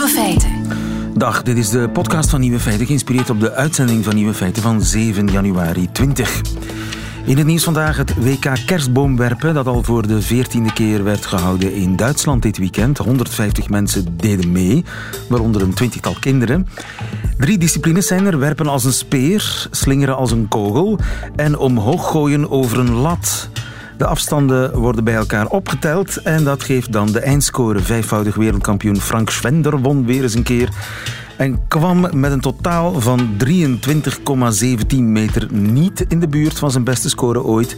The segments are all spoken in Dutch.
Nieuwe feiten. Dag, dit is de podcast van Nieuwe Feiten, geïnspireerd op de uitzending van Nieuwe Feiten van 7 januari 20. In het nieuws vandaag het WK kerstboomwerpen, dat al voor de veertiende keer werd gehouden in Duitsland dit weekend. 150 mensen deden mee, waaronder een twintigtal kinderen. Drie disciplines zijn er: werpen als een speer, slingeren als een kogel en omhoog gooien over een lat. De afstanden worden bij elkaar opgeteld en dat geeft dan de eindscore. Vijfvoudig wereldkampioen Frank Schwender won weer eens een keer en kwam met een totaal van 23,17 meter niet in de buurt van zijn beste score ooit.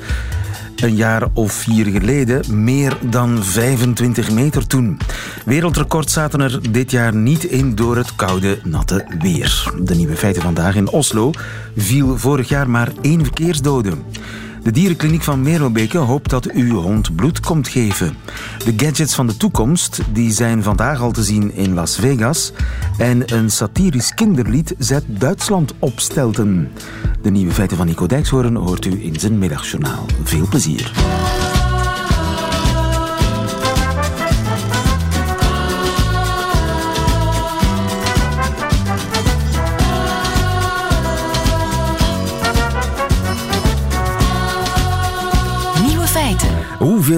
Een jaar of vier geleden meer dan 25 meter toen. Wereldrecord zaten er dit jaar niet in door het koude, natte weer. De nieuwe feiten vandaag in Oslo viel vorig jaar maar één verkeersdode. De dierenkliniek van Merelbeke hoopt dat uw hond bloed komt geven. De gadgets van de toekomst die zijn vandaag al te zien in Las Vegas. En een satirisch kinderlied zet Duitsland op stelten. De nieuwe feiten van Nico Dijkshoorn hoort u in zijn middagjournaal. Veel plezier.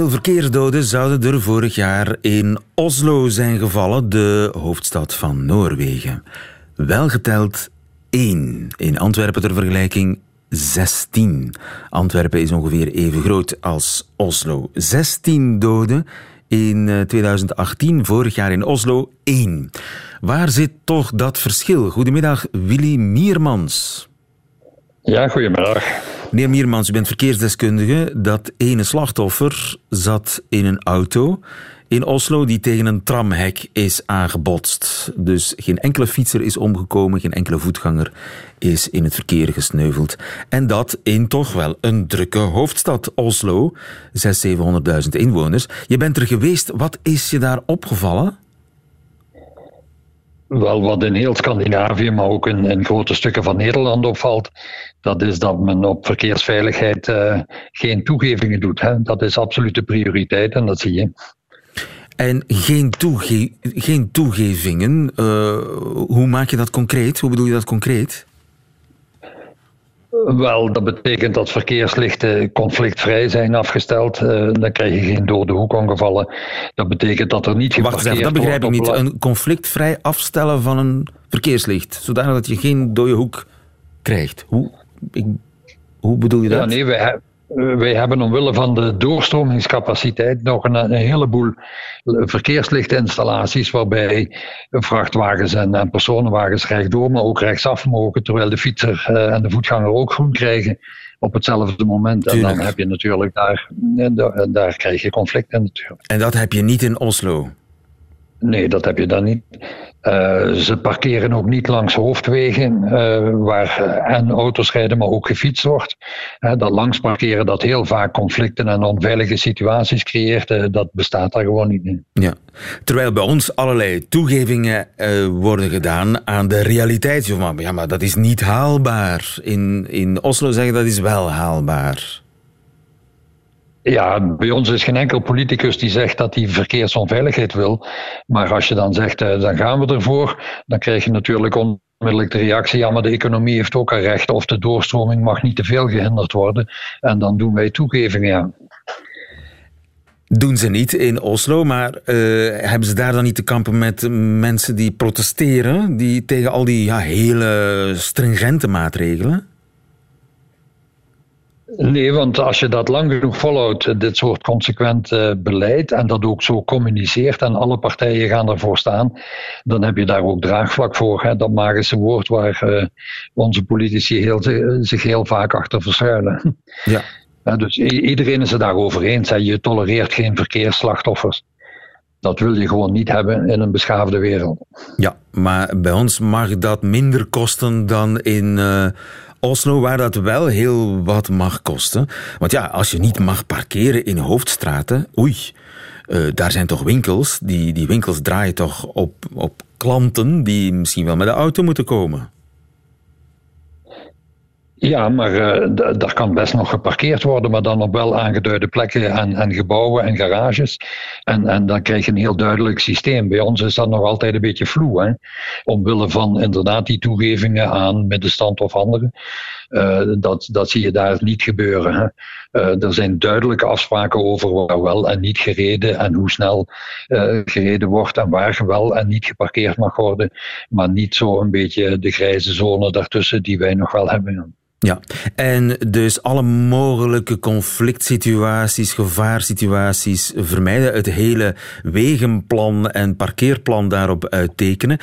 Hoeveel verkeersdoden zouden er vorig jaar in Oslo zijn gevallen, de hoofdstad van Noorwegen? Wel geteld één. In Antwerpen ter vergelijking 16. Antwerpen is ongeveer even groot als Oslo. 16 doden in eh, 2018, vorig jaar in Oslo 1. Waar zit toch dat verschil? Goedemiddag, Willy Miermans. Ja, goedemiddag. Meneer Miermans, u bent verkeersdeskundige. Dat ene slachtoffer zat in een auto in Oslo die tegen een tramhek is aangebotst. Dus geen enkele fietser is omgekomen, geen enkele voetganger is in het verkeer gesneuveld. En dat in toch wel een drukke hoofdstad, Oslo. 600.000, 700.000 inwoners. Je bent er geweest. Wat is je daar opgevallen? Wel, wat in heel Scandinavië, maar ook in, grote stukken van Nederland opvalt, dat is dat men op verkeersveiligheid eh, geen toegevingen doet. Hè. Dat is absolute prioriteit en dat zie je. En geen, toege geen toegevingen. Eh, hoe maak je dat concreet? Hoe bedoel je dat concreet? Wel, dat betekent dat verkeerslichten conflictvrij zijn afgesteld. Eh, dan krijg je geen dode hoekongevallen. Dat betekent dat er niet Wacht eens even, dat begrijp ik niet. Een conflictvrij afstellen van een verkeerslicht, zodanig dat je geen dode hoek krijgt. Hoe, ik, hoe bedoel je dat? Ja, nee, wij, wij hebben omwille van de doorstromingscapaciteit nog een, een heleboel verkeerslichtinstallaties waarbij vrachtwagens en, en, personenwagens rechtdoor, maar ook rechtsaf mogen, terwijl de fietser uh, en de voetganger ook groen krijgen op hetzelfde moment. Tuurlijk. En dan heb je natuurlijk daar, daar, daar krijg je conflicten natuurlijk. En dat heb je niet in Oslo? Nee, dat heb je dan niet. Uh, ze parkeren ook niet langs hoofdwegen uh, waar en auto's rijden, maar ook gefietst wordt. Dat langs parkeren dat heel vaak conflicten en onveilige situaties creëert, dat bestaat daar gewoon niet in. Ja. Terwijl bij ons allerlei toegevingen worden gedaan aan de realiteit. Ja, maar dat is niet haalbaar. In, in Oslo zeggen dat is wel haalbaar. Ja, bij ons is geen enkel politicus die zegt dat hij verkeersonveiligheid wil. Maar als je dan zegt, uh, dan gaan we ervoor, dan krijg je natuurlijk onmiddellijk de reactie, ja, maar de economie heeft ook een recht of de doorstroming mag niet te veel gehinderd worden. En dan doen wij toegevingen, ja. Doen ze niet in Oslo, maar uh, hebben ze daar dan niet te kampen met mensen die protesteren, die tegen al die ja, hele stringente maatregelen? Nee, want als je dat lang genoeg volhoudt, dit soort consequent uh, beleid, en dat ook zo communiceert en alle partijen gaan ervoor staan, dan heb je daar ook draagvlak voor. Hè? Dat magische woord waar uh, onze politici heel, zich heel vaak achter verschuilen. Ja. dus iedereen is het daarover eens. Hè? Je tolereert geen verkeersslachtoffers. Dat wil je gewoon niet hebben in een beschaafde wereld. Ja, maar bij ons mag dat minder kosten dan in Oslo, waar dat wel heel wat mag kosten. Want ja, als je niet mag parkeren in hoofdstraten, oei, uh, daar zijn toch winkels. Die, die winkels draaien toch op, op klanten die misschien wel met de auto moeten komen. Ja, maar uh, daar kan best nog geparkeerd worden, maar dan op wel aangeduide plekken en, en gebouwen en garages. En, en dan krijg je een heel duidelijk systeem. Bij ons is dat nog altijd een beetje vloe, omwille van inderdaad die toegevingen aan middenstand of anderen. Uh, dat, dat zie je daar niet gebeuren. Hè? Uh, er zijn duidelijke afspraken over waar wel en niet gereden en hoe snel gereden wordt en waar wel en niet geparkeerd mag worden. Maar niet zo een beetje de grijze zone daartussen die wij nog wel hebben. Ja, en dus alle mogelijke conflict situaties, gevaarsituaties vermijden. Het hele wegenplan en parkeerplan daarop uittekenen.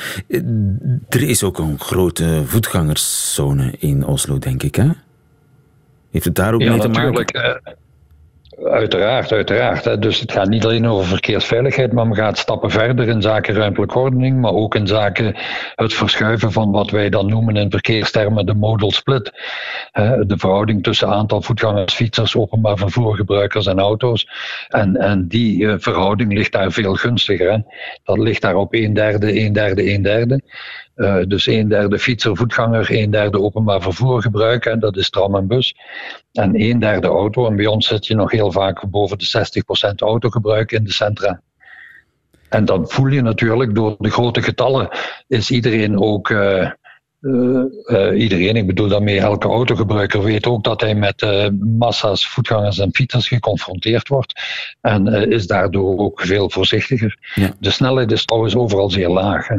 Er is ook een grote voetgangerszone in Oslo, denk ik, hè? Heeft het daar ook mee te maken? Uiteraard, uiteraard. Dus het gaat niet alleen over verkeersveiligheid, maar we gaan stappen verder in zaken ruimtelijke ordening, maar ook in zaken het verschuiven van wat wij dan noemen in verkeerstermen de modal split. De verhouding tussen aantal voetgangers, fietsers, openbaar vervoergebruikers en auto's. En, en die eh, verhouding ligt daar veel gunstiger. Hè? Dat ligt daar op een derde, een derde, een derde. Uh, dus een derde fietser, voetganger, een derde openbaar vervoer gebruiken, dat is tram en bus. En een derde auto. En bij ons zit je nog heel vaak boven de 60% autogebruik in de centra. En dat voel je natuurlijk door de grote getallen. Is iedereen ook. Uh, uh, iedereen, ik bedoel daarmee elke autogebruiker, weet ook dat hij met massa's voetgangers en fietsers geconfronteerd wordt. En is daardoor ook veel voorzichtiger. De snelheid is trouwens overal zeer laag. Hè.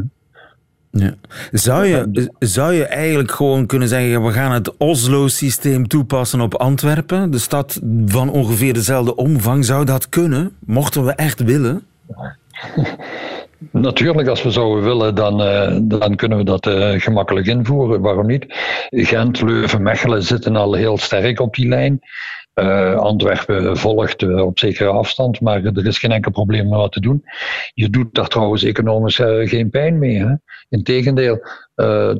Ja. Zou, je, zou je eigenlijk gewoon kunnen zeggen, we gaan het Oslo-systeem toepassen op Antwerpen, de stad van ongeveer dezelfde omvang, zou dat kunnen? Mochten we echt willen? Natuurlijk, als we zouden willen, dan, uh, dan kunnen we dat uh, gemakkelijk invoeren. Waarom niet? Gent, Leuven, Mechelen zitten al heel sterk op die lijn. Uh, Antwerpen volgt uh, op zekere afstand, maar er is geen enkel probleem om wat te doen. Je doet daar trouwens economisch uh, geen pijn mee. Hè? Integendeel,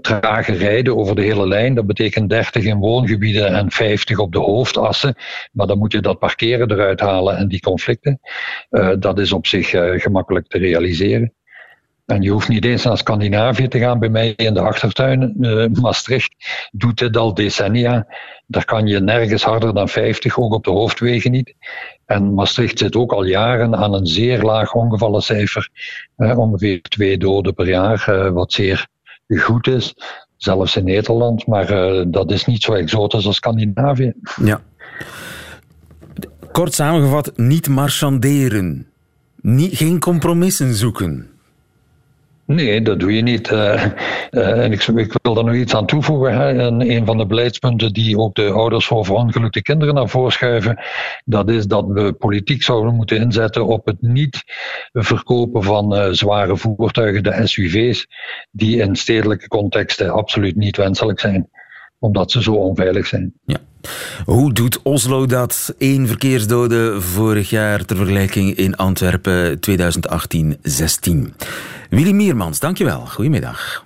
trage rijden over de hele lijn, dat betekent 30 in woongebieden en 50 op de hoofdassen. Maar dan moet je dat parkeren eruit halen en die conflicten. dat is op zich gemakkelijk te realiseren. En je hoeft niet eens naar Scandinavië te gaan. Bij mij in de achtertuin, uh, Maastricht, doet dit al decennia. Daar kan je nergens harder dan 50, ook op de hoofdwegen niet. En Maastricht zit ook al jaren aan een zeer laag ongevallencijfer. Uh, ongeveer twee doden per jaar, uh, wat zeer goed is. Zelfs in Nederland, maar dat is niet zo exotisch als Scandinavië. Ja. Kort samengevat, niet marchanderen. Niet, geen compromissen zoeken. Nee, dat doe je niet. Uh, en ik, ik, wil daar nog iets aan toevoegen. Hè. En een van de beleidspunten die ook de ouders voor verongelukte kinderen naar voren schuiven, dat is dat we politiek zouden moeten inzetten op het niet verkopen van uh, zware voertuigen, de SUV's, die in stedelijke contexten absoluut niet wenselijk zijn, omdat ze zo onveilig zijn. Ja. Hoe doet Oslo dat? Eén verkeersdode vorig jaar ter vergelijking in Antwerpen 2018-16. Willy Miermans, dankjewel. Goedemiddag.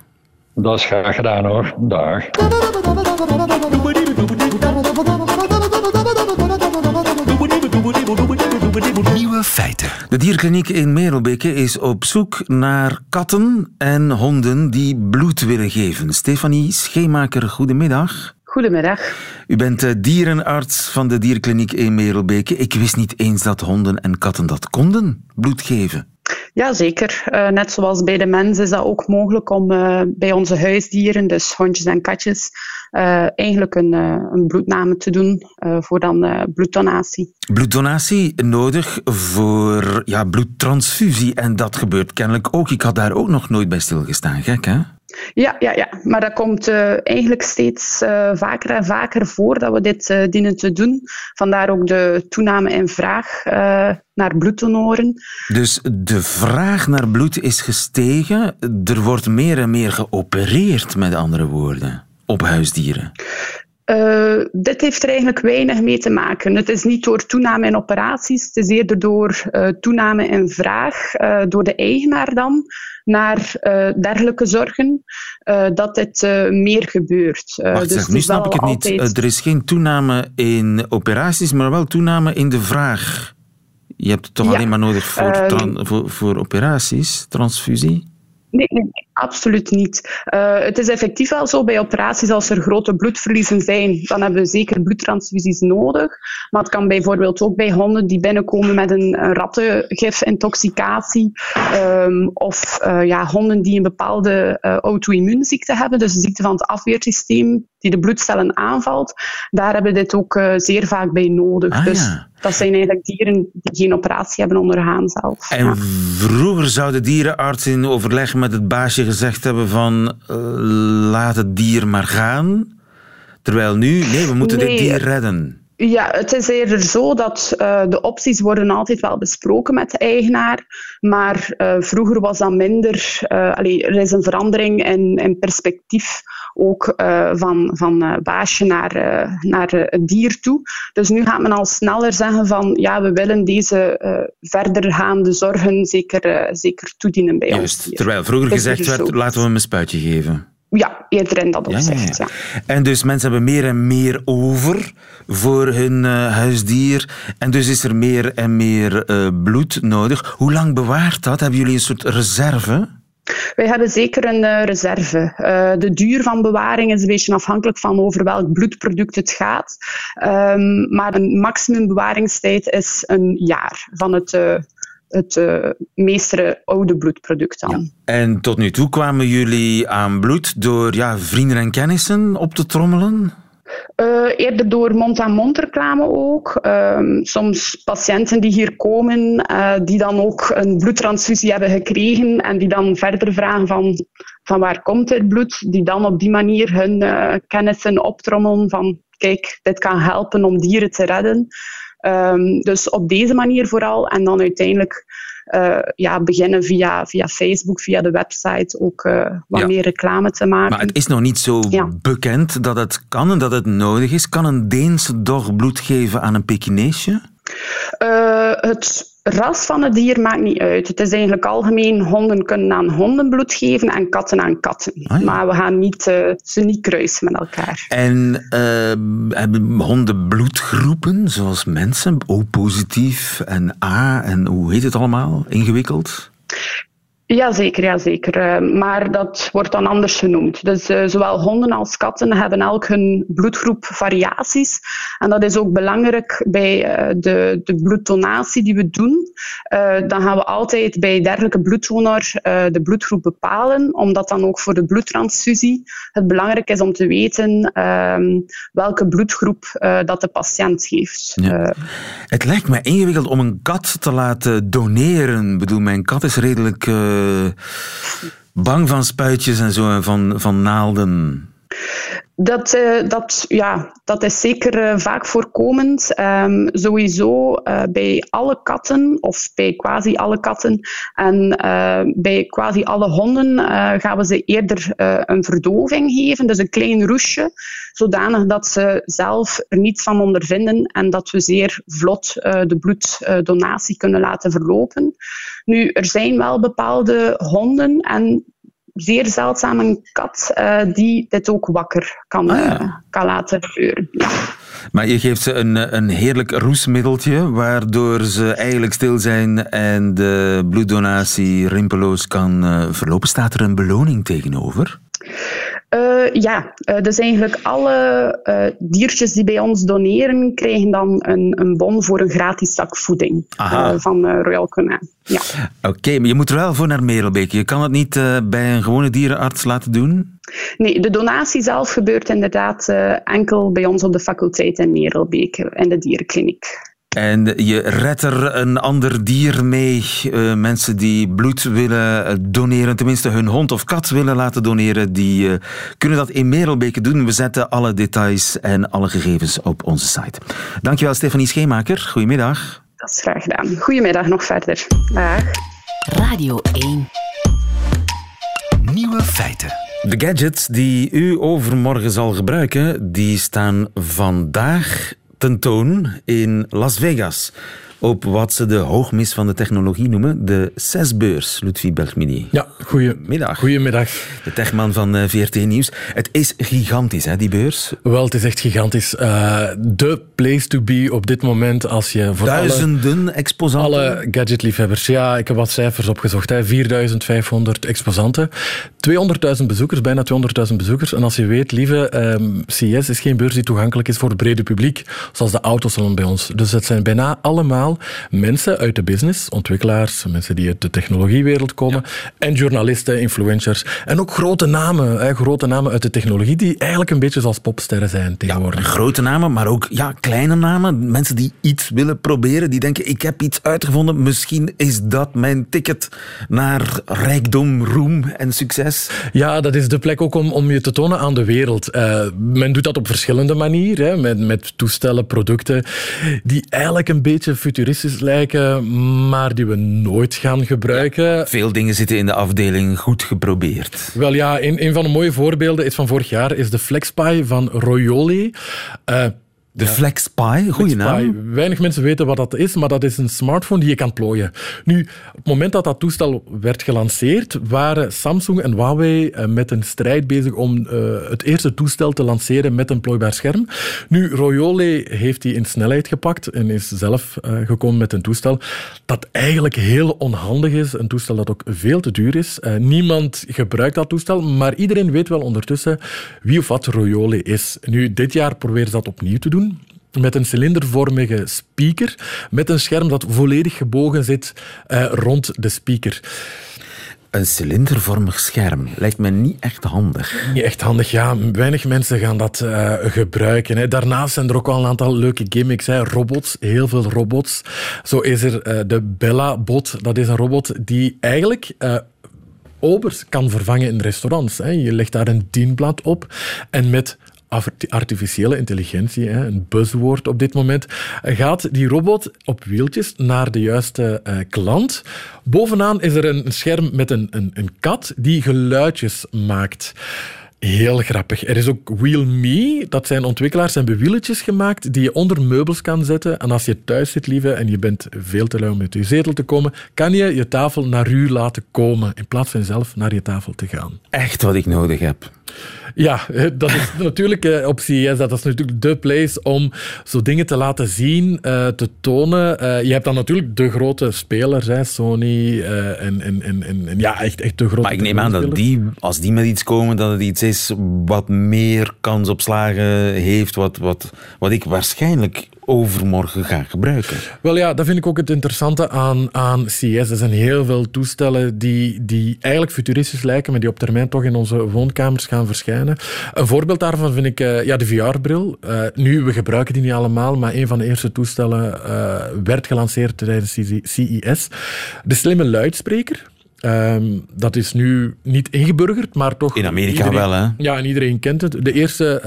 Dat is graag gedaan hoor. Dag. Nieuwe feiten. De dierkliniek in Merelbeke is op zoek naar katten en honden die bloed willen geven. Stefanie Scheemaker, goedemiddag. Goedemiddag. U bent eh, dierenarts van de dierkliniek in Merelbeke. Ik wist niet eens dat honden en katten dat konden, bloed geven. Ja, zeker. Uh, net zoals bij de mens is dat ook mogelijk om uh, bij onze huisdieren, dus hondjes en katjes, uh, eigenlijk een, een, bloedname te doen voor dan bloeddonatie. Bloeddonatie nodig voor ja, bloedtransfusie en dat gebeurt kennelijk ook. Ik had daar ook nog nooit bij stilgestaan. Gek, hè? Ja, ja, ja. maar dat komt uh, eigenlijk steeds uh, vaker en vaker voor dat we dit uh, dienen te doen. Vandaar ook de toename in vraag naar bloeddonoren. Dus de vraag naar bloed is gestegen. Er wordt meer en meer geopereerd, met andere woorden, op huisdieren. Uh, dit heeft er eigenlijk weinig mee te maken. Het is niet door toename in operaties, het is eerder door uh, toename in vraag uh, door de eigenaar dan naar dergelijke zorgen dat dit meer gebeurt. Wacht, dus zeg, nu snap ik het niet. er is geen toename in operaties, maar wel toename in de vraag. Je hebt het toch alleen maar nodig voor, voor, voor operaties, transfusie? Nee, nee, absoluut niet. Uh, het is effectief wel zo bij operaties als er grote bloedverliezen zijn, dan hebben we zeker bloedtransfusies nodig. Maar het kan bijvoorbeeld ook bij honden die binnenkomen met een, een rattengifintoxicatie um, of uh, ja, honden die een bepaalde uh, auto-immuunziekte hebben, dus een ziekte van het afweersysteem die de bloedcellen aanvalt. Daar hebben we dit ook zeer vaak bij nodig. Ah, dus ja. dat zijn eigenlijk dieren die geen operatie hebben ondergaan zelf. En ja. vroeger zou de dierenarts in overleg met het baasje gezegd hebben van uh, laat het dier maar gaan. Terwijl nu, nee, we moeten Nee. dit dier redden. Ja, het is eerder zo dat uh, de opties worden altijd wel besproken met de eigenaar, maar uh, vroeger was dat minder. Uh, allee, er is een verandering in, in perspectief ook van, van baasje naar, naar het dier toe. Dus nu gaat men al sneller zeggen van ja, we willen deze verdergaande zorgen zeker, zeker toedienen bij ons. Juist, dier. terwijl vroeger Dus gezegd is werd, laten we hem een spuitje geven. Ja, eerder in dat opzicht. ja. Ja, En dus mensen hebben meer en meer over voor hun eh, huisdier. En dus is er meer en meer eh, bloed nodig. Hoe lang bewaart dat? Hebben jullie een soort reserve? Wij hebben zeker een eh, reserve. De duur van bewaring is een beetje afhankelijk van over welk bloedproduct het gaat. Ehm, maar een maximum bewaringstijd is een jaar van het, het eh, meestere oude bloedproduct. En tot nu toe kwamen jullie aan bloed door ja, vrienden en kennissen op te trommelen? Eh, eerder door mond-aan-mond reclame ook. Ehm, soms patiënten die hier komen, eh, die dan ook een bloedtransfusie hebben gekregen en die dan verder vragen van, van waar komt dit bloed, die dan op die manier hun kennissen optrommelen van kijk, dit kan helpen om dieren te redden. Ehm, dus op deze manier vooral en dan uiteindelijk eh, ja, beginnen via, via Facebook, via de website ook eh, wat Ja. meer reclame te maken. Maar het is nog niet zo Ja. bekend dat het kan en dat het nodig is. Kan een Deense dog bloed geven aan een Pekineesje? Eh, het ras van het dier maakt niet uit. Het is eigenlijk algemeen, honden kunnen aan honden bloed geven en katten aan katten. Ah, ja. Maar we gaan niet, eh, ze niet kruisen met elkaar. En eh, hebben honden bloedgroepen, zoals mensen? O-positief en A en hoe heet het allemaal? Ingewikkeld? Jazeker, jazeker. Eh, maar dat wordt dan anders genoemd. Dus eh, zowel honden als katten hebben elk hun bloedgroep variaties. En dat is ook belangrijk bij eh, de, de bloeddonatie die we doen. Dan gaan we altijd bij dergelijke bloeddonor de bloedgroep bepalen, omdat dan ook voor de bloedtransfusie het belangrijk is om te weten ehm, welke bloedgroep dat de patiënt geeft. Ja. Het lijkt me ingewikkeld om een kat te laten doneren. Ik bedoel, mijn kat is redelijk bang van spuitjes en zo en van, van naalden. Dat, eh, dat, ja, dat is zeker eh, vaak voorkomend. Ehm, sowieso eh, bij alle katten, of bij quasi alle katten, en bij quasi alle honden gaan we ze eerder een verdoving geven, dus een klein roesje, zodanig dat ze zelf er niets van ondervinden en dat we zeer vlot de bloeddonatie kunnen laten verlopen. Nu, er zijn wel bepaalde honden en zeer zeldzaam een kat eh, die dit ook wakker kan, Ah, ja. eh, kan laten gebeuren. Ja. Maar je geeft ze een, een heerlijk roesmiddeltje, waardoor ze eigenlijk stil zijn en de bloeddonatie rimpeloos kan eh, verlopen. Staat er een beloning tegenover? Eh, ja, eh, dus eigenlijk alle eh, diertjes die bij ons doneren, krijgen dan een, een bon voor een gratis zak voeding van Royal Canin. Ja. Oké, maar je moet er wel voor naar Merelbeek. Je kan het niet bij een gewone dierenarts laten doen? Nee, de donatie zelf gebeurt inderdaad enkel bij ons op de faculteit in Merelbeek, in de dierenkliniek. En je redt er een ander dier mee. Eh, mensen die bloed willen eh, doneren, tenminste hun hond of kat willen laten doneren, die eh, kunnen dat in Merelbeke doen. We zetten alle details en alle gegevens op onze site. Dankjewel, Stefanie Scheemaker. Goedemiddag. Dat is graag gedaan. Goedemiddag nog verder. Dag. Radio 1. Nieuwe feiten. De gadgets die u overmorgen zal gebruiken, die staan vandaag tentoon in Las Vegas. Op wat ze de hoogmis van de technologie noemen, de CES-beurs, Ludwig Bergmini. Ja, goedemiddag. Goedemiddag. De techman van eh, VRT Nieuws. Het is gigantisch, hè, die beurs? Wel, het is echt gigantisch. Uh, de place to be op dit moment als je voor Duizenden alle, exposanten? Alle gadgetliefhebbers. Ja, ik heb wat cijfers opgezocht. 4500 exposanten. 200.000 bezoekers, bijna 200.000 bezoekers. En als je weet, lieve, um, CES is geen beurs die toegankelijk is voor het brede publiek, zoals de autosalon bij ons. Dus het zijn bijna allemaal mensen uit de business, ontwikkelaars, mensen die uit de technologiewereld komen, en journalisten, influencers. En ook grote namen, hè, grote namen uit de technologie, die eigenlijk een beetje zoals popsterren zijn tegenwoordig. Ja, grote namen, maar ook ja, kleine namen. Mensen die iets willen proberen, die denken, ik heb iets uitgevonden, misschien is dat mijn ticket naar rijkdom, roem en succes. Ja, dat is de plek ook om, om je te tonen aan de wereld. Uh, men doet dat op verschillende manieren, hè, met, met toestellen, producten, die eigenlijk een beetje futuristisch lijken, maar die we nooit gaan gebruiken. veel dingen zitten in de afdeling goed geprobeerd. Wel ja, een, een van de mooie voorbeelden is van vorig jaar, is de FlexPy van Royoli. Uh, de ja. FlexPy, goede naam. Weinig mensen weten wat dat is, maar dat is een smartphone die je kan plooien. Nu, op het moment dat dat toestel werd gelanceerd, waren Samsung en Huawei eh, met een strijd bezig om uh, het eerste toestel te lanceren met een plooibaar scherm. Nu, Royole heeft die in snelheid gepakt en is zelf uh, gekomen met een toestel dat eigenlijk heel onhandig is. Een toestel dat ook veel te duur is. niemand gebruikt dat toestel, maar iedereen weet wel ondertussen wie of wat Royole is. Nu, dit jaar proberen ze dat opnieuw te doen met een cilindervormige speaker, met een scherm dat volledig gebogen zit uh, rond de speaker. Een cilindervormig scherm lijkt me niet echt handig. Niet echt handig, ja. Weinig mensen gaan dat uh, gebruiken. Hè. Daarnaast zijn er ook wel een aantal leuke gimmicks. Hè. Robots, heel veel robots. Zo is er uh, de Bella-bot. Dat is een robot die eigenlijk obers kan vervangen in restaurants. Hè. Je legt daar een dienblad op en met artificiële intelligentie, een buzzwoord op dit moment, gaat die robot op wieltjes naar de juiste uh, klant. Bovenaan is er een scherm met een, een, een kat die geluidjes maakt. Heel grappig. Er is ook Wheel Me. Dat zijn ontwikkelaars en bewieletjes gemaakt die je onder meubels kan zetten. En als je thuis zit, lieve, en je bent veel te lui om met je zetel te komen, kan je je tafel naar u laten komen in plaats van zelf naar je tafel te gaan. Echt wat ik nodig heb. Ja, dat is natuurlijk eh, op CES, dat is natuurlijk de place om zo dingen te laten zien, uh, te tonen. Je hebt dan natuurlijk de grote spelers, hè, Sony en, en, en, en, ja, echt, echt de grote Maar ik neem aan dat die, als die met iets komen, dat het iets is wat meer kans op slagen heeft, wat, wat, wat ik waarschijnlijk overmorgen gaan gebruiken. Wel ja, dat vind ik ook het interessante aan, aan CS. Er zijn heel veel toestellen die, die eigenlijk futuristisch lijken, maar die op termijn toch in onze woonkamers gaan verschijnen. Een voorbeeld daarvan vind ik uh, ja, de VR-bril. Eh, nu, we gebruiken die niet allemaal, maar een van de eerste toestellen uh, werd gelanceerd tijdens CES. De slimme luidspreker. Um, dat is nu niet ingeburgerd, maar toch... In Amerika wel, hè? Ja, en iedereen kent het. De eerste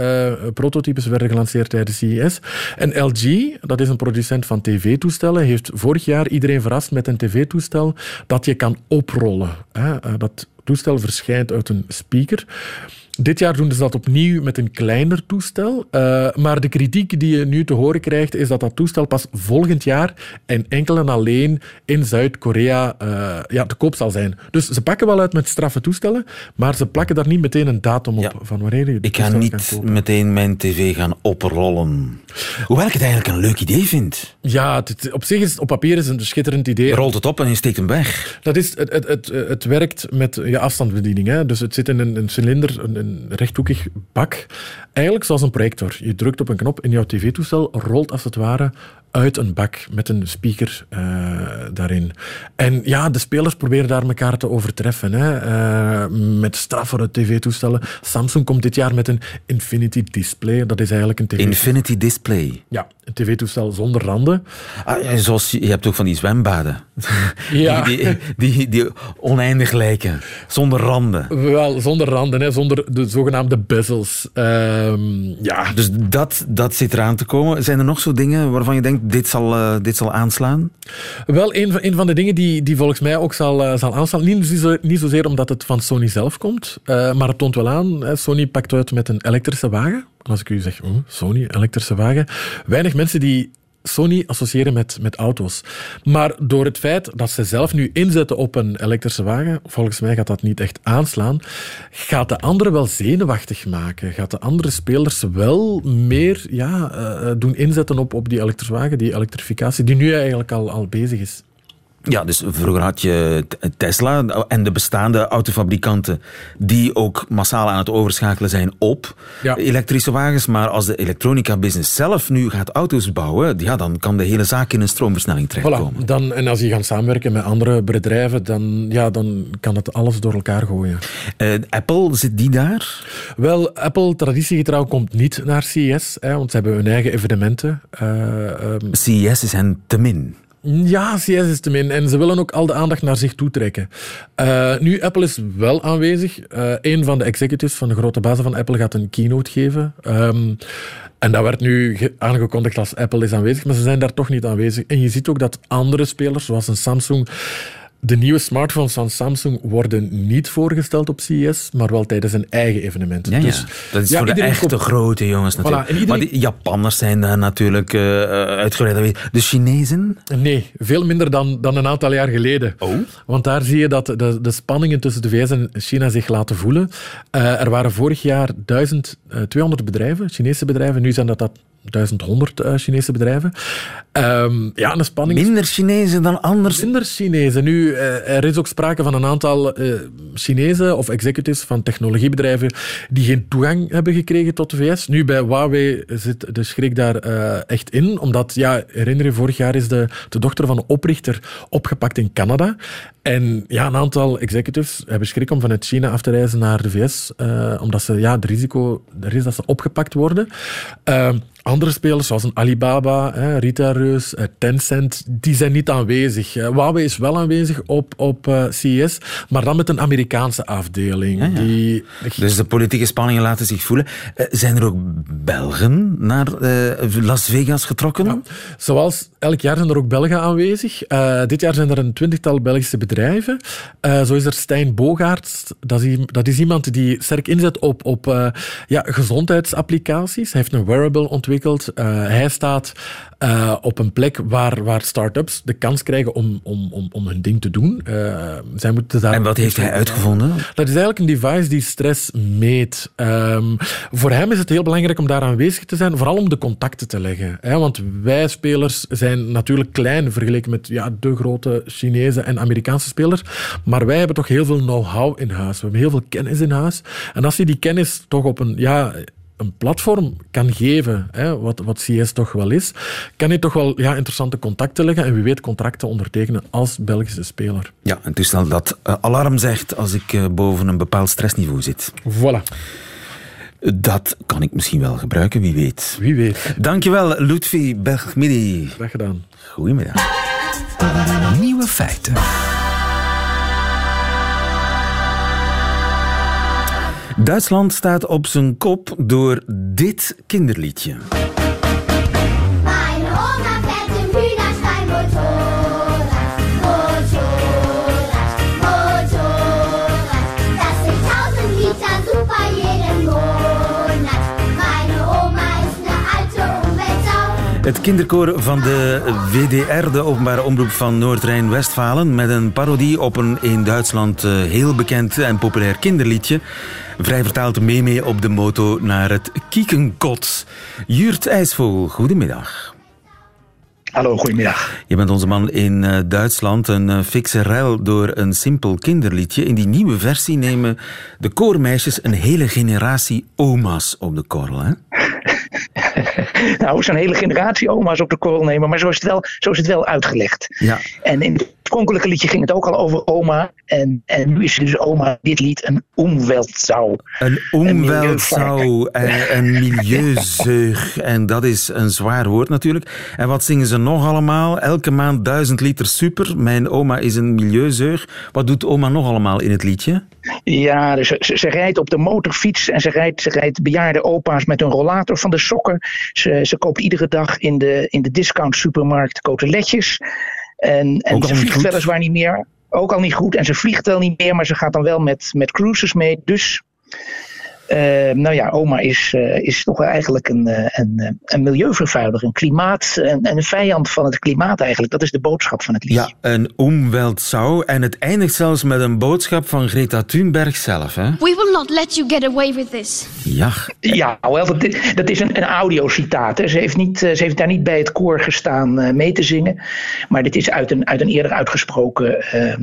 uh, prototypes werden gelanceerd tijdens CES. En LG, dat is een producent van tv-toestellen, heeft vorig jaar iedereen verrast met een tv-toestel dat je kan oprollen. Hè? Uh, dat toestel verschijnt uit een speaker. Dit jaar doen ze dat opnieuw met een kleiner toestel. Uh, maar de kritiek die je nu te horen krijgt, is dat dat toestel pas volgend jaar en enkel en alleen in Zuid-Korea uh, ja, te koop zal zijn. Dus ze pakken wel uit met straffe toestellen, maar ze plakken daar niet meteen een datum op van wanneer je Ik ga niet meteen mijn tv gaan oprollen. Hoewel ik het eigenlijk een leuk idee vind. Ja, het, op zich is op papier is een schitterend idee. Rolt het op en je steekt hem weg. Dat is, het, het, het, het werkt met je afstandsbediening. Hè. Dus het zit in een, een cilinder, een, een rechthoekig bak. Eigenlijk zoals een projector. Je drukt op een knop en jouw tv-toestel rolt als het ware uit een bak met een speaker uh, daarin. En ja, de spelers proberen daar elkaar te overtreffen. Hè. Uh, met straffere tv-toestellen. Samsung komt dit jaar met een Infinity Display. Dat is eigenlijk een tv... Infinity Display? Ja, een tv-toestel zonder randen. Ah, zoals, je hebt ook van die zwembaden. Ja. Die, die, die, oneindig lijken. Zonder randen. Wel, zonder randen. Hè. Zonder de zogenaamde bezels. Ehm, ja. Dus dat, dat zit eraan te komen. Zijn er nog zo dingen waarvan je denkt dit zal, uh, dit zal aanslaan? Wel, een van, een van de dingen die, die volgens mij ook zal, uh, zal aanslaan, niet, niet zozeer omdat het van Sony zelf komt, uh, maar het toont wel aan. Sony pakt uit met een elektrische wagen. als ik u zeg, oh, Sony, elektrische wagen. Weinig mensen die Sony associëren met, met auto's. Maar door het feit dat ze zelf nu inzetten op een elektrische wagen, volgens mij gaat dat niet echt aanslaan, gaat de andere wel zenuwachtig maken. Gaat de andere spelers wel meer ja, uh, doen inzetten op, op die elektrische wagen, die elektrificatie, die nu eigenlijk al, al bezig is. Ja, dus vroeger had je Tesla en de bestaande autofabrikanten die ook massaal aan het overschakelen zijn op elektrische wagens. Maar als de elektronica-business zelf nu gaat auto's bouwen, ja, dan kan de hele zaak in een stroomversnelling terechtkomen. Voilà. Dan, en als je gaat samenwerken met andere bedrijven, dan, ja, dan kan het alles door elkaar gooien. Uh, Apple, zit die daar? Wel, Apple, traditiegetrouw, komt niet naar CES, hè, want ze hebben hun eigen evenementen. Uh, um... CES is hen te min. Ja, CS is te min. En ze willen ook al de aandacht naar zich toe trekken. Uh, nu, Apple is wel aanwezig. Uh, een van de executives van de grote bazen van Apple gaat een keynote geven. Um, en dat werd nu aangekondigd als Apple is aanwezig, maar ze zijn daar toch niet aanwezig. En je ziet ook dat andere spelers, zoals een Samsung, de nieuwe smartphones van Samsung worden niet voorgesteld op CES, maar wel tijdens een eigen evenement. Ja, dus, Dat is ja, voor de echte grote jongens natuurlijk. Voilà, iedereen... Maar die Japanners zijn daar natuurlijk uh, uitgebreid. De Chinezen? Nee, veel minder dan, dan een aantal jaar geleden. Oh. Want daar zie je dat de, de spanningen tussen de VS en China zich laten voelen. Uh, er waren vorig jaar 1200 bedrijven, Chinese bedrijven. Nu zijn dat, dat 1100 uh, Chinese bedrijven. Um, ja, een spanning. Minder Chinezen dan anders? Minder Chinezen. Nu, uh, er is ook sprake van een aantal uh, Chinezen of executives van technologiebedrijven die geen toegang hebben gekregen tot de VS. Nu, bij Huawei zit de schrik daar echt in, omdat, ja, herinner je, vorig jaar is de, de dochter van een oprichter opgepakt in Canada. En ja, een aantal executives hebben schrik om vanuit China af te reizen naar de VS, omdat ze, ja, het risico er is dat ze opgepakt worden. Andere spelers, zoals een Alibaba, Rita Reus, eh, Tencent, die zijn niet aanwezig. Huawei is wel aanwezig op, op eh, CES, maar dan met een Amerikaanse afdeling. Die... Dus de politieke spanningen laten zich voelen. Zijn er ook Belgen naar Las Vegas getrokken? Zoals elk jaar zijn er ook Belgen aanwezig. dit jaar zijn er een twintigtal Belgische bedrijven. zo is er Stijn Bogaerts. Dat is, dat is iemand die sterk inzet op, op ja, gezondheidsapplicaties. Hij heeft een wearable ontwikkeld hij staat op een plek waar, waar start-ups de kans krijgen om, om, om, om hun ding te doen. Zij moeten daar en wat heeft hij uitgevonden? Dat is eigenlijk een device die stress meet. Um, voor hem is het heel belangrijk om daar aanwezig te zijn, vooral om de contacten te leggen. Hè? Want wij spelers zijn natuurlijk klein vergeleken met ja, de grote Chinese en Amerikaanse spelers, maar wij hebben toch heel veel know-how in huis. We hebben heel veel kennis in huis. En als je die kennis toch op een ja, een platform kan geven, hè, wat, wat CS toch wel is, kan je toch wel ja, interessante contacten leggen en wie weet contracten ondertekenen als Belgische speler. Ja, een toestel dat uh, alarm zegt als ik uh, boven een bepaald stressniveau zit. Voilà. Dat kan ik misschien wel gebruiken, wie weet. Wie weet. Dankjewel, Lutfi Bergmidi. Graag gedaan. Goedemiddag. Nieuwe feiten. Duitsland staat op zijn kop door dit kinderliedje. Het kinderkoor van de WDR, de openbare omroep van Noord-Rijn-Westfalen, met een parodie op een in Duitsland eh, heel bekend en populair kinderliedje. Vrij vertaald mee mee op de moto naar het Kiekenkot. Jurt IJsvogel, goedemiddag. Hallo, goedemiddag. Je bent onze man in uh, Duitsland, een uh, fikse ruil door een simpel kinderliedje. In die nieuwe versie nemen de koormeisjes een hele generatie oma's op de korrel, hè? nou, zo'n hele generatie oma's op de korrel nemen, maar zo is het wel, zo is het wel uitgelegd. Ja. En in oorspronkelijke liedje ging het ook al over oma. En, en nu is dus oma dit lied een omweltzau. Een omweltzau en een milieuzeug. En dat is een zwaar woord natuurlijk. En wat zingen ze nog allemaal? Elke maand duizend liter super. Mijn oma is een milieuzeug. Wat doet oma nog allemaal in het liedje? Ja, dus ze, ze, rijdt op de motorfiets en ze rijdt, ze rijdt bejaarde opa's met een rollator van de sokken. Ze, ze koopt iedere dag in de, in de discount supermarkt coteletjes. En, en ze vliegt weliswaar niet meer. Ook al niet goed. En ze vliegt wel niet meer, maar ze gaat dan wel met, met cruises mee. Dus nou ja, oma is, is toch eigenlijk een, een, een milieuvervuiler, een klimaat, en een vijand van het klimaat eigenlijk. Dat is de boodschap van het liedje. Ja, een Umweltsau. En het eindigt zelfs met een boodschap van Greta Thunberg zelf. Hè? We will not let you get away with this. Ja. Ja, wel, dat, dat is een, een audiocitaat. Ze, heeft niet, ze heeft daar niet bij het koor gestaan mee te zingen. Maar dit is uit een, uit een eerder uitgesproken ehm,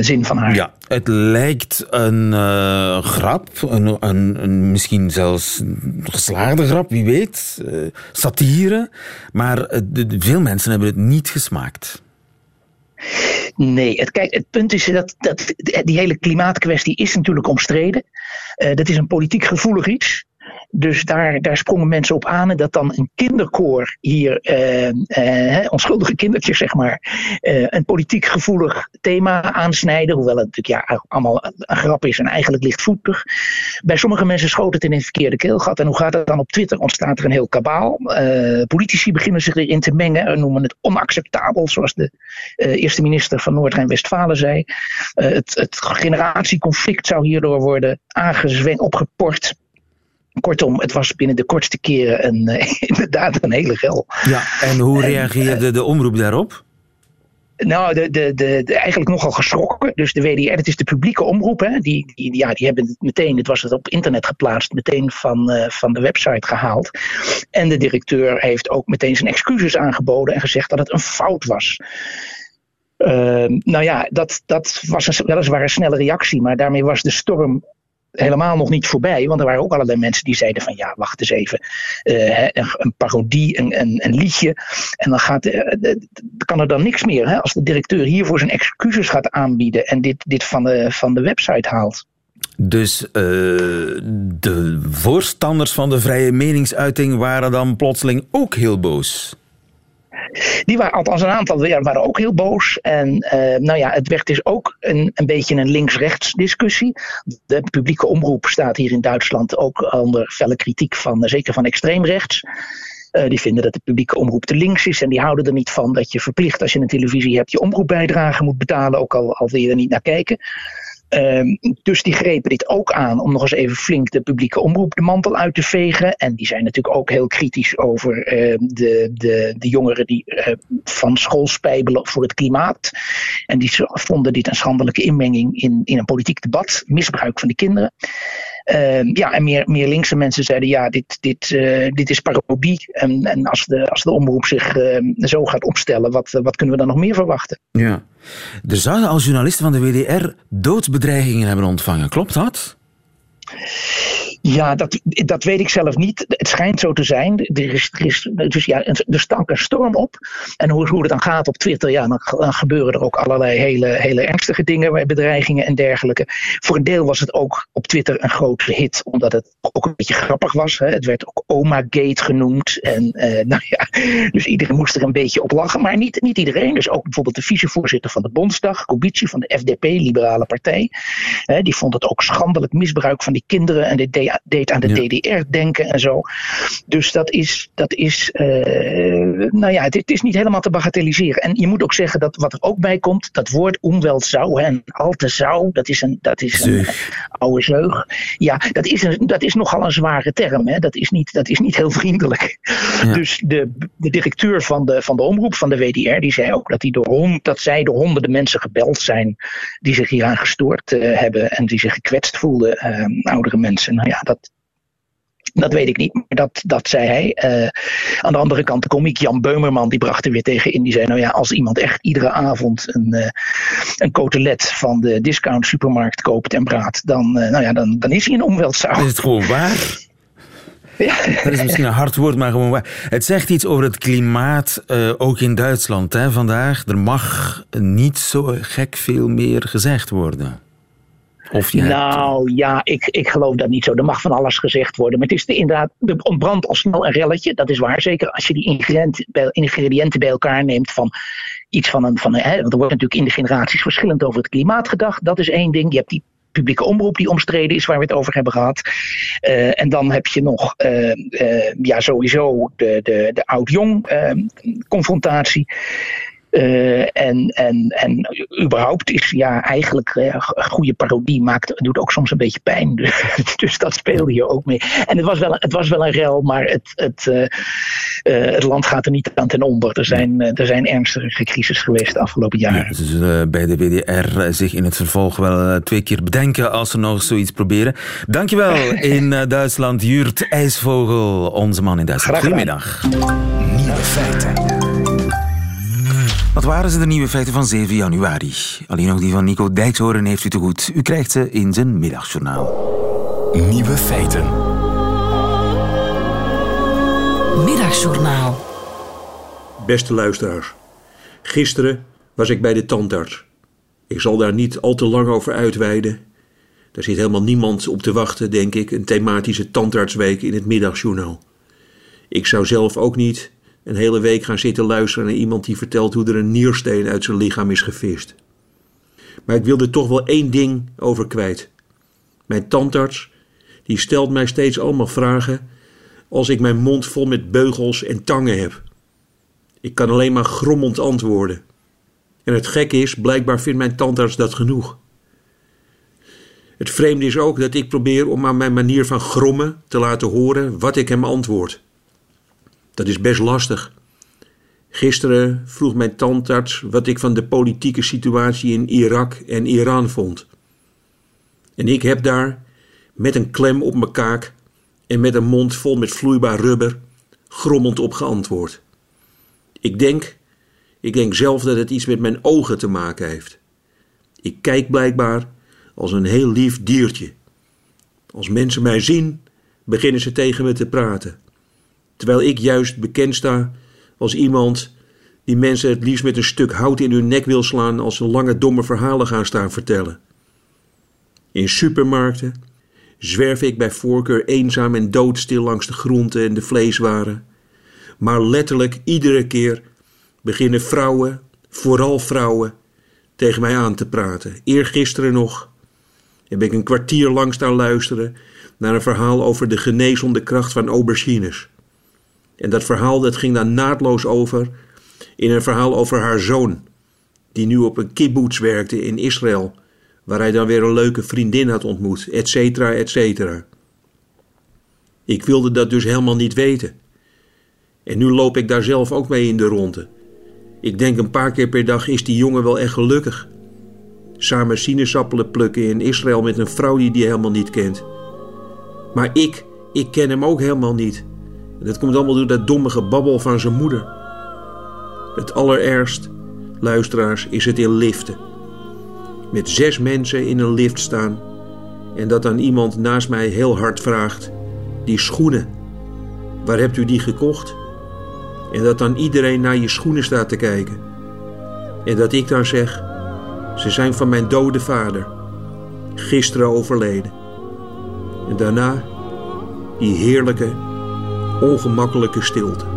zin van haar. Ja, het lijkt een uh, grap, een, een, misschien zelfs geslaagde grap, wie weet, uh, satire. Maar de, veel mensen hebben het niet gesmaakt. Nee, het, kijk, het punt is dat, dat die hele klimaatkwestie is natuurlijk omstreden. Uh, dat is een politiek gevoelig iets. Dus daar, daar sprongen mensen op aan. En dat dan een kinderkoor hier, uh, uh, onschuldige kindertjes zeg maar, uh, een politiek gevoelig thema aansnijden. Hoewel het natuurlijk ja, allemaal een grap is en eigenlijk lichtvoetig. Bij sommige mensen schoot het in een verkeerde keelgat. En hoe gaat het dan op Twitter? Ontstaat er een heel kabaal. politici beginnen zich erin te mengen en noemen het onacceptabel, zoals de eerste minister van Noord-Rijn-Westfalen zei. het, het generatieconflict zou hierdoor worden aangezwengd, opgeport. Kortom, het was binnen de kortste keren een, uh, inderdaad een hele gel. Ja, en hoe reageerde uh, de omroep daarop? Nou, de, de, de, eigenlijk nogal geschrokken. Dus de WDR, het is de publieke omroep. Hè, die, die, ja, die hebben het meteen, het was het op internet geplaatst, meteen van, uh, van de website gehaald. En de directeur heeft ook meteen zijn excuses aangeboden en gezegd dat het een fout was. Uh, nou ja, dat, dat was een, weliswaar een snelle reactie, maar daarmee was de storm helemaal nog niet voorbij. Want er waren ook allerlei mensen die zeiden van ja, wacht eens even. Uh, een, parodie, een, een, een, liedje. En dan gaat, uh, kan er dan niks meer. Hè, als de directeur hiervoor zijn excuses gaat aanbieden en dit, dit van, de, van de website haalt. Dus de voorstanders van de vrije meningsuiting waren dan plotseling ook heel boos. Die waren, althans een aantal waren ook heel boos. En uh, nou ja, het werd dus ook een, een beetje een links-rechts discussie. De publieke omroep staat hier in Duitsland ook onder felle kritiek van, zeker van extreemrechts. Uh, die vinden dat de publieke omroep te links is. En die houden er niet van dat je verplicht, als je een televisie hebt, je omroepbijdrage moet betalen. Ook al, al wil je er niet naar kijken. Um, dus die grepen dit ook aan om nog eens even flink de publieke omroep de mantel uit te vegen. En die zijn natuurlijk ook heel kritisch over uh, de, de, de jongeren die uh, van school spijbelen voor het klimaat. En die vonden dit een schandelijke inmenging in, in een politiek debat, misbruik van de kinderen. Uh, ja, en meer, meer linkse mensen zeiden: ja, dit, dit, uh, dit is parodie. En, en als, de, als de omroep zich uh, zo gaat opstellen, wat, wat kunnen we dan nog meer verwachten? Ja. Er zouden als journalisten van de WDR doodsbedreigingen hebben ontvangen. Klopt dat? Ja, dat, dat weet ik zelf niet. Het schijnt zo te zijn. Er, is, er, dus ja, er stank een storm op. En hoe, hoe het dan gaat op Twitter, ja, dan, gebeuren er ook allerlei hele, hele ernstige dingen, bedreigingen en dergelijke. Voor een deel was het ook op Twitter een grote hit, omdat het ook een beetje grappig was. Hè. Het werd ook Oma Gate genoemd. En uh, nou ja, dus iedereen moest er een beetje op lachen. Maar niet, niet iedereen. Dus ook bijvoorbeeld de vicevoorzitter van de Bondsdag, Kubici van de FDP, Liberale Partij. Hè, die vond het ook schandelijk misbruik van die kinderen. En dit deed aan de ja. DDR denken en zo. Dus dat is, dat is uh, nou ja, het, het, is niet helemaal te bagatelliseren. En je moet ook zeggen dat wat er ook bij komt, dat woord zou en alte zou, dat is een, dat is een oude zeug. Ja, dat is, een, dat is nogal een zware term. Hè. Dat, is niet, dat is niet heel vriendelijk. Ja. Dus de, de directeur van de, van de omroep van de WDR, die zei ook dat, die door hond, dat zij door honderden mensen gebeld zijn die zich hieraan gestoord uh, hebben en die zich gekwetst voelden, uh, oudere mensen. Nou ja, dat, dat weet ik niet, maar dat, dat zei hij. Uh, aan de andere kant, de komiek Jan Beumerman, die bracht er weer tegen in. Die zei, nou ja, als iemand echt iedere avond een, uh, een cotelet van de discount supermarkt koopt en praat, dan, uh, nou ja, dan, dan is hij een omweltzaal. Is het gewoon waar? Ja. Dat is misschien een hard woord, maar gewoon waar. Het zegt iets over het klimaat, ook in Duitsland hè, vandaag. Er mag niet zo gek veel meer gezegd worden. Je nou ja, ik, ik geloof dat niet zo. Er mag van alles gezegd worden. Maar het is de, inderdaad, er ontbrandt al snel een relletje. Dat is waar. Zeker als je die ingrediënten bij, elkaar neemt van iets van een. Van een hè, want er wordt natuurlijk in de generaties verschillend over het klimaat gedacht. Dat is één ding. Je hebt die publieke omroep die omstreden is, waar we het over hebben gehad. Uh, en dan heb je nog uh, ja, sowieso de, de, de oud-jong confrontatie. Uh, en, en, en überhaupt is ja eigenlijk uh, goede parodie maakt, doet ook soms een beetje pijn. dus dat speelde je ook mee. En het was wel, het was wel een rel, maar het, het, uh, het land gaat er niet aan ten onder. Er zijn, er zijn ernstige crisis geweest de afgelopen jaren. Ja, ze zullen bij de WDR zich in het vervolg wel twee keer bedenken als ze nog zoiets proberen. Dankjewel in Duitsland, Jurt IJsvogel, onze man in Duitsland. Goedemiddag. Nieuwe feiten. Wat waren ze de nieuwe feiten van 7 januari? Alleen nog die van Nico Dijkshoorn heeft u te goed. U krijgt ze in zijn middagjournaal. Nieuwe feiten. Middagjournaal. Beste luisteraars. Gisteren was ik bij de tandarts. Ik zal daar niet al te lang over uitweiden. Daar zit helemaal niemand op te wachten, denk ik, een thematische tandartsweek in het middagjournaal. Ik zou zelf ook niet een hele week gaan zitten luisteren naar iemand die vertelt hoe er een niersteen uit zijn lichaam is gevist. Maar ik wil er toch wel één ding over kwijt. Mijn tandarts, die stelt mij steeds allemaal vragen als ik mijn mond vol met beugels en tangen heb. Ik kan alleen maar grommend antwoorden. En het gekke is, blijkbaar vindt mijn tandarts dat genoeg. Het vreemde is ook dat ik probeer om aan mijn manier van grommen te laten horen wat ik hem antwoord. Dat is best lastig. Gisteren vroeg mijn tandarts wat ik van de politieke situatie in Irak en Iran vond. En ik heb daar, met een klem op mijn kaak en met een mond vol met vloeibaar rubber, grommend op geantwoord. Ik denk, ik denk zelf dat het iets met mijn ogen te maken heeft. Ik kijk blijkbaar als een heel lief diertje. Als mensen mij zien, beginnen ze tegen me te praten terwijl ik juist bekend sta als iemand die mensen het liefst met een stuk hout in hun nek wil slaan als ze lange domme verhalen gaan staan vertellen. In supermarkten zwerf ik bij voorkeur eenzaam en doodstil langs de groenten en de vleeswaren. Maar letterlijk iedere keer beginnen vrouwen, vooral vrouwen, tegen mij aan te praten. Eergisteren nog heb ik een kwartier lang staan luisteren naar een verhaal over de genezende kracht van aubergines. En dat verhaal dat ging dan naadloos over in een verhaal over haar zoon, die nu op een kibbutz werkte in Israël, waar hij dan weer een leuke vriendin had ontmoet, et cetera, et cetera. Ik wilde dat dus helemaal niet weten. En nu loop ik daar zelf ook mee in de ronde. Ik denk een paar keer per dag is die jongen wel echt gelukkig. Samen sinaasappelen plukken in Israël met een vrouw die die helemaal niet kent. Maar ik, ik ken hem ook helemaal niet. En dat komt allemaal door dat domme gebabbel van zijn moeder. Het allerergst, luisteraars, is het in liften. Met zes mensen in een lift staan en dat dan iemand naast mij heel hard vraagt: Die schoenen, waar hebt u die gekocht? En dat dan iedereen naar je schoenen staat te kijken. En dat ik dan zeg: Ze zijn van mijn dode vader, gisteren overleden. En daarna die heerlijke ongemakkelijke stilte.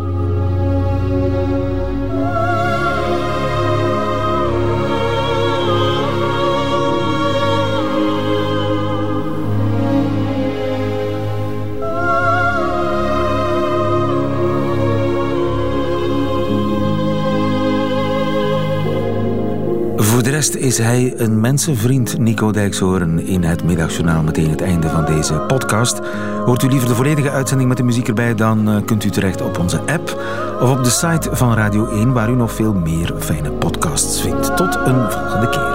Is hij een mensenvriend, Nico Dijkshoorn, in het middagjournaal. Meteen het einde van deze podcast. Hoort u liever de volledige uitzending met de muziek erbij, dan eh, kunt u terecht op onze app of op de site van Radio 1, waar u nog veel meer fijne podcasts vindt. Tot een volgende keer.